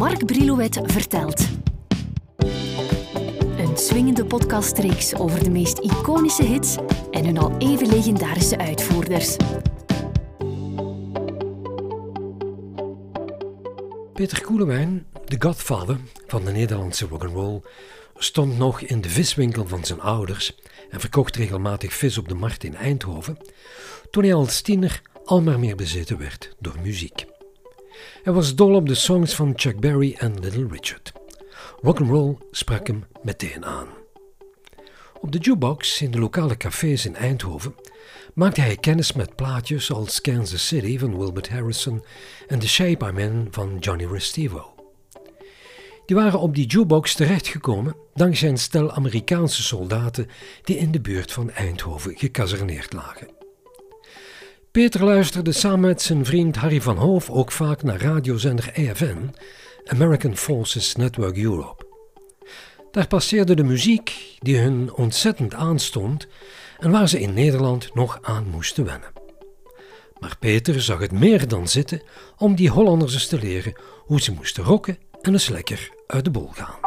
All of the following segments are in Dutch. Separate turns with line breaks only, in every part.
Mark Brilouet vertelt. Een swingende podcastreeks over de meest iconische hits en hun al even legendarische uitvoerders.
Peter Koelewijn, de godfather van de Nederlandse rock'n'roll, stond nog in de viswinkel van zijn ouders en verkocht regelmatig vis op de markt in Eindhoven, toen hij als tiener al maar meer bezeten werd door muziek. Hij was dol op de songs van Chuck Berry en Little Richard. Rock'n'roll sprak hem meteen aan. Op de jukebox in de lokale cafés in Eindhoven maakte hij kennis met plaatjes als Kansas City van Wilbert Harrison en The Shape I'm In van Johnny Restivo. Die waren op die jukebox terechtgekomen dankzij een stel Amerikaanse soldaten die in de buurt van Eindhoven gekazerneerd lagen. Peter luisterde samen met zijn vriend Harry van Hoof ook vaak naar radiozender AFN, American Forces Network Europe. Daar passeerde de muziek die hun ontzettend aanstond en waar ze in Nederland nog aan moesten wennen. Maar Peter zag het meer dan zitten om die Hollanders eens te leren hoe ze moesten rocken en eens lekker uit de bol gaan.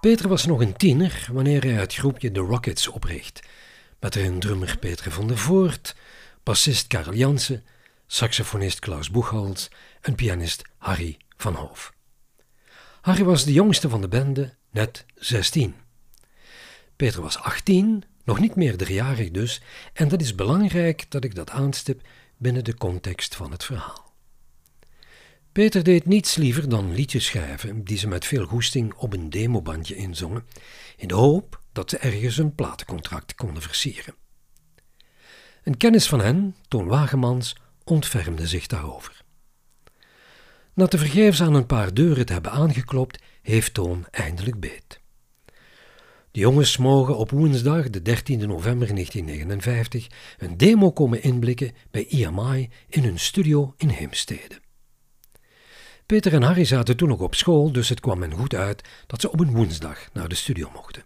Peter was nog een tiener wanneer hij het groepje The Rockets opricht, met erin drummer Peter van der Voort, bassist Karel Jansen, saxofonist Klaus Boegholz en pianist Harry van Hoof. Harry was de jongste van de bende, net 16. Peter was 18, nog niet meerderjarig dus, en dat is belangrijk dat ik dat aanstip binnen de context van het verhaal. Peter deed niets liever dan liedjes schrijven die ze met veel goesting op een demobandje inzongen, in de hoop dat ze ergens een platencontract konden versieren. Een kennis van hen, Toon Wagemans, ontfermde zich daarover. Na te vergeefs aan een paar deuren te hebben aangeklopt, heeft Toon eindelijk beet. De jongens mogen op woensdag, de 13 november 1959, een demo komen inblikken bij EMI in hun studio in Heemstede. Peter en Harry zaten toen nog op school, dus het kwam hen goed uit dat ze op een woensdag naar de studio mochten.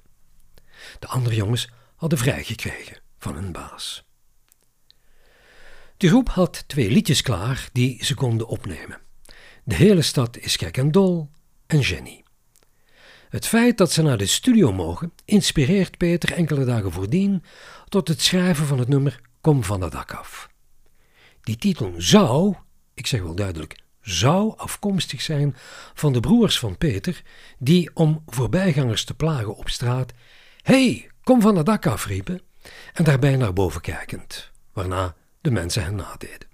De andere jongens hadden vrijgekregen van hun baas. De groep had twee liedjes klaar die ze konden opnemen. De hele stad is gek en dol en Jenny. Het feit dat ze naar de studio mogen inspireert Peter enkele dagen voordien tot het schrijven van het nummer Kom van het dak af. Die titel zou, ik zeg wel duidelijk, zou afkomstig zijn van de broers van Peter, die om voorbijgangers te plagen op straat: hey, kom van het dak af riepen, en daarbij naar boven kijkend, waarna de mensen hen nadeden.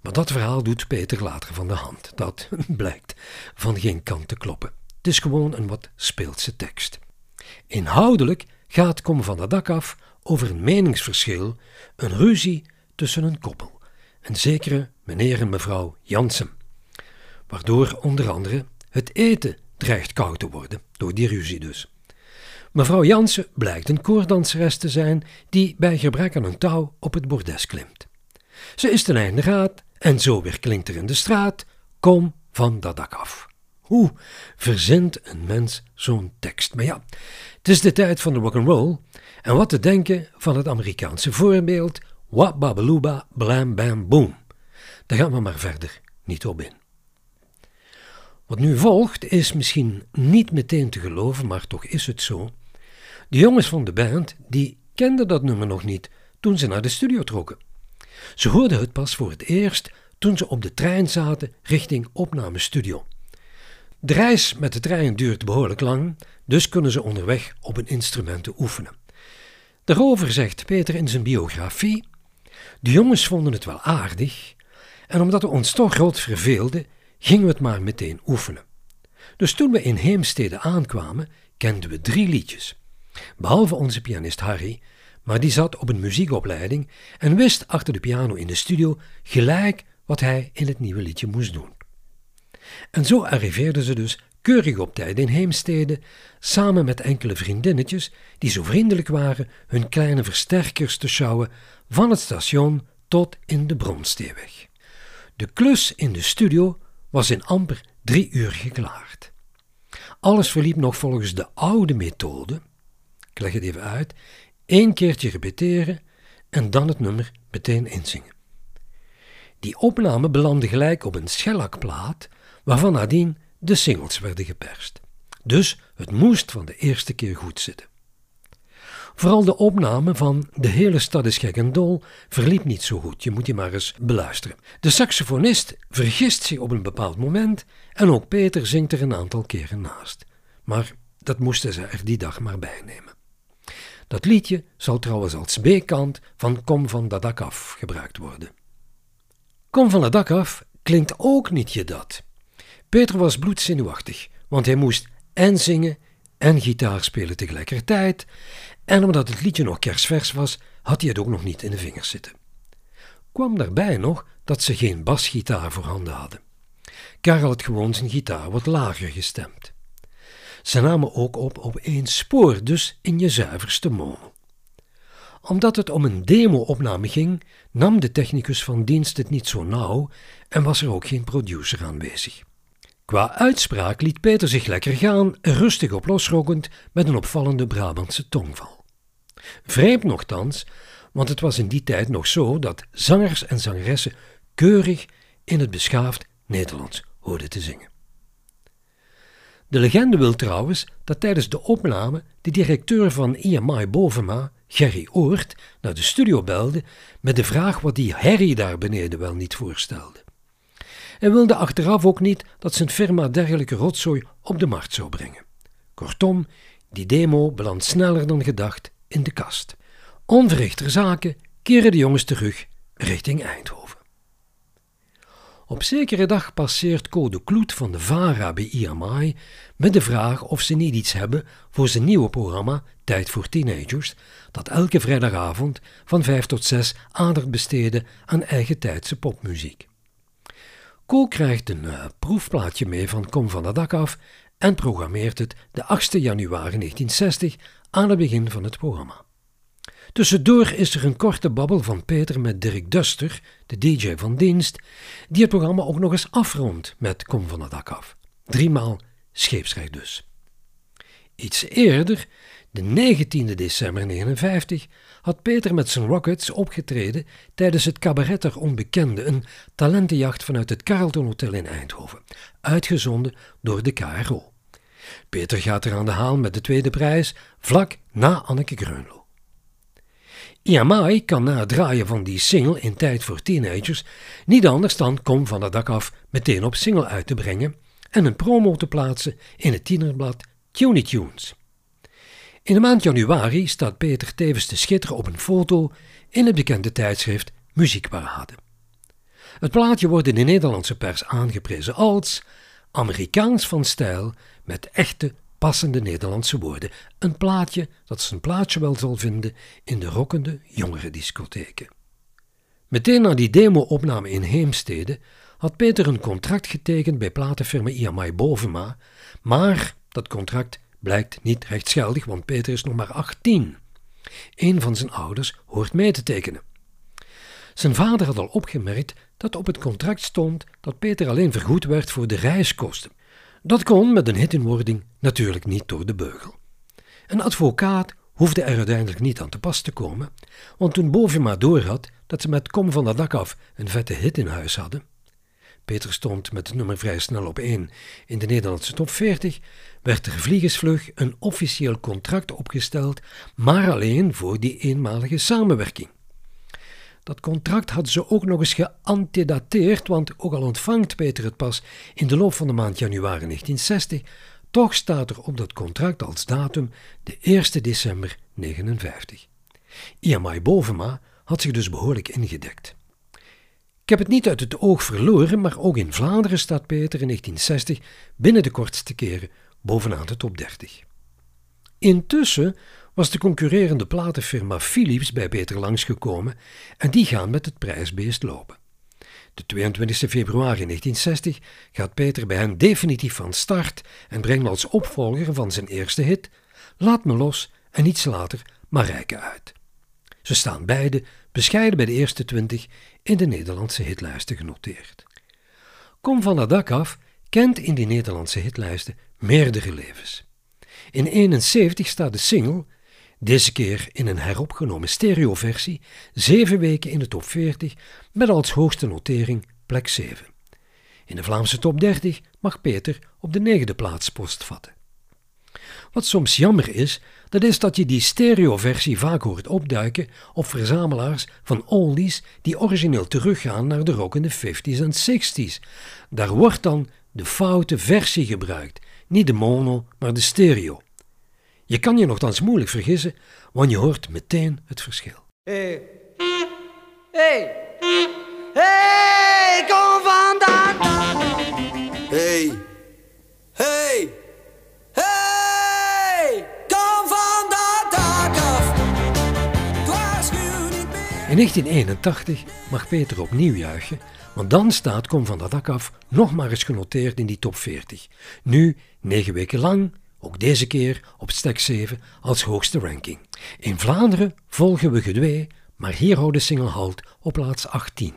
Maar dat verhaal doet Peter later van de hand. Dat blijkt van geen kant te kloppen. Het is gewoon een wat speelse tekst. Inhoudelijk gaat Kom van het dak af over een meningsverschil, een ruzie tussen een koppel, een zekere meneer en mevrouw Jansen, waardoor onder andere het eten dreigt koud te worden, door die ruzie dus. Mevrouw Jansen blijkt een koordanseres te zijn die bij gebrek aan een touw op het bordes klimt. Ze is ten einde raad en zo weer klinkt er in de straat: Kom van dat dak af. Hoe verzint een mens zo'n tekst? Maar ja, het is de tijd van de rock'n'roll en wat te denken van het Amerikaanse voorbeeld: Wa babaluba, blam bam boom. Daar gaan we maar verder niet op in. Wat nu volgt is misschien niet meteen te geloven, maar toch is het zo. De jongens van de band die kenden dat nummer nog niet toen ze naar de studio trokken. Ze hoorden het pas voor het eerst toen ze op de trein zaten richting opnamestudio. De reis met de trein duurt behoorlijk lang, dus kunnen ze onderweg op hun instrumenten oefenen. Daarover zegt Peter in zijn biografie: De jongens vonden het wel aardig, en omdat we ons toch rot verveelden, gingen we het maar meteen oefenen. Dus toen we in Heemstede aankwamen, kenden we drie liedjes. Behalve onze pianist Harry, maar die zat op een muziekopleiding en wist achter de piano in de studio gelijk wat hij in het nieuwe liedje moest doen. En zo arriveerden ze dus keurig op tijd in Heemstede, samen met enkele vriendinnetjes die zo vriendelijk waren hun kleine versterkers te sjouwen van het station tot in de Bronsteeweg. De klus in de studio was in amper drie uur geklaard. Alles verliep nog volgens de oude methode. Leg het even uit. Eén keertje repeteren en dan het nummer meteen inzingen. Die opname belandde gelijk op een schellakplaat, waarvan nadien de singles werden geperst. Dus het moest van de eerste keer goed zitten. Vooral de opname van De hele stad is gek en dol verliep niet zo goed. Je moet die maar eens beluisteren. De saxofonist vergist zich op een bepaald moment en ook Peter zingt er een aantal keren naast. Maar dat moesten ze er die dag maar bij nemen. Dat liedje zal trouwens als B-kant van Kom van dat dak af gebruikt worden. Kom van het dak af klinkt ook niet je dat. Peter was bloedzenuwachtig, want hij moest en zingen en gitaar spelen tegelijkertijd. En omdat het liedje nog kerstvers was, had hij het ook nog niet in de vingers zitten. Kwam daarbij nog dat ze geen basgitaar voorhanden hadden. Karel had gewoon zijn gitaar wat lager gestemd. Ze namen ook op op één spoor, dus in je zuiverste mono. Omdat het om een demo-opname ging, nam de technicus van dienst het niet zo nauw en was er ook geen producer aanwezig. Qua uitspraak liet Peter zich lekker gaan, rustig op losrokkend met een opvallende Brabantse tongval. Vreemd nogthans, want het was in die tijd nog zo dat zangers en zangeressen keurig in het beschaafd Nederlands hoorden te zingen. De legende wil trouwens dat tijdens de opname de directeur van EMI Bovema, Gerry Oort, naar de studio belde met de vraag wat die Harry daar beneden wel niet voorstelde. Hij wilde achteraf ook niet dat zijn firma dergelijke rotzooi op de markt zou brengen. Kortom, die demo belandt sneller dan gedacht in de kast. Onverrichter zaken keren de jongens terug richting Eindhoven. Op zekere dag passeert Code Kloet van de VARA bij IMI met de vraag of ze niet iets hebben voor zijn nieuwe programma Tijd voor Teenagers, dat elke vrijdagavond van 5 tot 6 aandacht besteedde aan eigen tijdse popmuziek. Co krijgt een uh, proefplaatje mee van Kom van het dak af en programmeert het de 8 januari 1960 aan het begin van het programma. Tussendoor is er een korte babbel van Peter met Dirk Duster, de DJ van dienst, die het programma ook nog eens afrondt met Kom van het dak af. Driemaal scheepsrecht dus. Iets eerder, de 19 december 1959, had Peter met zijn Rockets opgetreden tijdens het Cabaret der Onbekende, een talentenjacht vanuit het Carlton Hotel in Eindhoven, uitgezonden door de KRO. Peter gaat er aan de haal met de tweede prijs, vlak na Anneke Greunlo. EMI kan na het draaien van die single in tijd voor teenagers niet anders dan Kom van het dak af meteen op single uit te brengen en een promo te plaatsen in het tienerblad Tuny Tunes. In de maand januari staat Peter tevens te schitteren op een foto in het bekende tijdschrift Muziekparade. Het plaatje wordt in de Nederlandse pers aangeprezen als Amerikaans van stijl met echte passende Nederlandse woorden. Een plaatje dat zijn plaatsje wel zal vinden in de rokkende jongere discotheken. Meteen na die demo-opname in Heemstede had Peter een contract getekend bij platenfirma IMI Bovema, maar dat contract blijkt niet rechtsgeldig, want Peter is nog maar 18. Een van zijn ouders hoort mee te tekenen. Zijn vader had al opgemerkt dat op het contract stond dat Peter alleen vergoed werd voor de reiskosten. Dat kon met een hitinwording natuurlijk niet door de beugel. Een advocaat hoefde er uiteindelijk niet aan te pas te komen, want toen Bovima doorhad dat ze met Kom van dat dak af een vette hit in huis hadden, Peter stond met het nummer vrij snel op één in de Nederlandse top 40, werd er vliegensvlug een officieel contract opgesteld, maar alleen voor die eenmalige samenwerking. Dat contract hadden ze ook nog eens geantedateerd, want ook al ontvangt Peter het pas in de loop van de maand januari 1960, toch staat er op dat contract als datum de 1 december 1959. IMI Bovema had zich dus behoorlijk ingedekt. Ik heb het niet uit het oog verloren, maar ook in Vlaanderen staat Peter in 1960 binnen de kortste keren bovenaan de top 30. Intussen was de concurrerende platenfirma Philips bij Peter langsgekomen en die gaan met het prijsbeest lopen. De 22 februari 1960 gaat Peter bij hen definitief van start en brengt als opvolger van zijn eerste hit Laat me los en iets later Marijke uit. Ze staan beide bescheiden bij de eerste twintig in de Nederlandse hitlijsten genoteerd. Kom van dat dak af kent in die Nederlandse hitlijsten meerdere levens. In 71 staat de single, deze keer in een heropgenomen stereoversie, zeven weken in de top 40 met als hoogste notering plek 7. In de Vlaamse top 30 mag Peter op de negende plaats post vatten. Wat soms jammer is, dat is dat je die stereoversie vaak hoort opduiken op verzamelaars van oldies die origineel teruggaan naar de rock in de 50s en 60s. Daar wordt dan de foute versie gebruikt, niet de mono, maar de stereo. Je kan je nogthans moeilijk vergissen, want je hoort meteen het verschil.
Hey. Hey. Hey, kom vandaan.
Hey. Hey. Hey. Kom van dat dak af. Niet meer.
In 1981 mag Peter opnieuw juichen, want dan staat Kom van dat dak af nog maar eens genoteerd in die top 40. Nu, negen weken lang, ook deze keer op stek 7 als hoogste ranking. In Vlaanderen volgen we gedwee, maar hier houdt de single halt op plaats 18.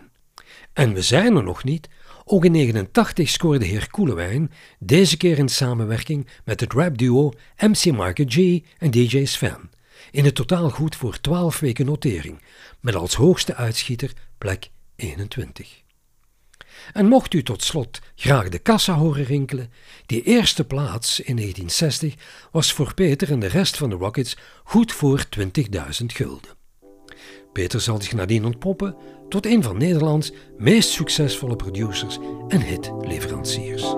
En we zijn er nog niet. Ook in 89 scoorde heer Koelewijn, deze keer in samenwerking met het rapduo MC Market G en DJ Sven. In het totaal goed voor 12 weken notering, met als hoogste uitschieter plek 21. En mocht u tot slot graag de kassa horen rinkelen, die eerste plaats in 1960 was voor Peter en de rest van de Rockets goed voor 20.000 gulden. Peter zal zich nadien ontpoppen tot een van Nederlands meest succesvolle producers en hitleveranciers.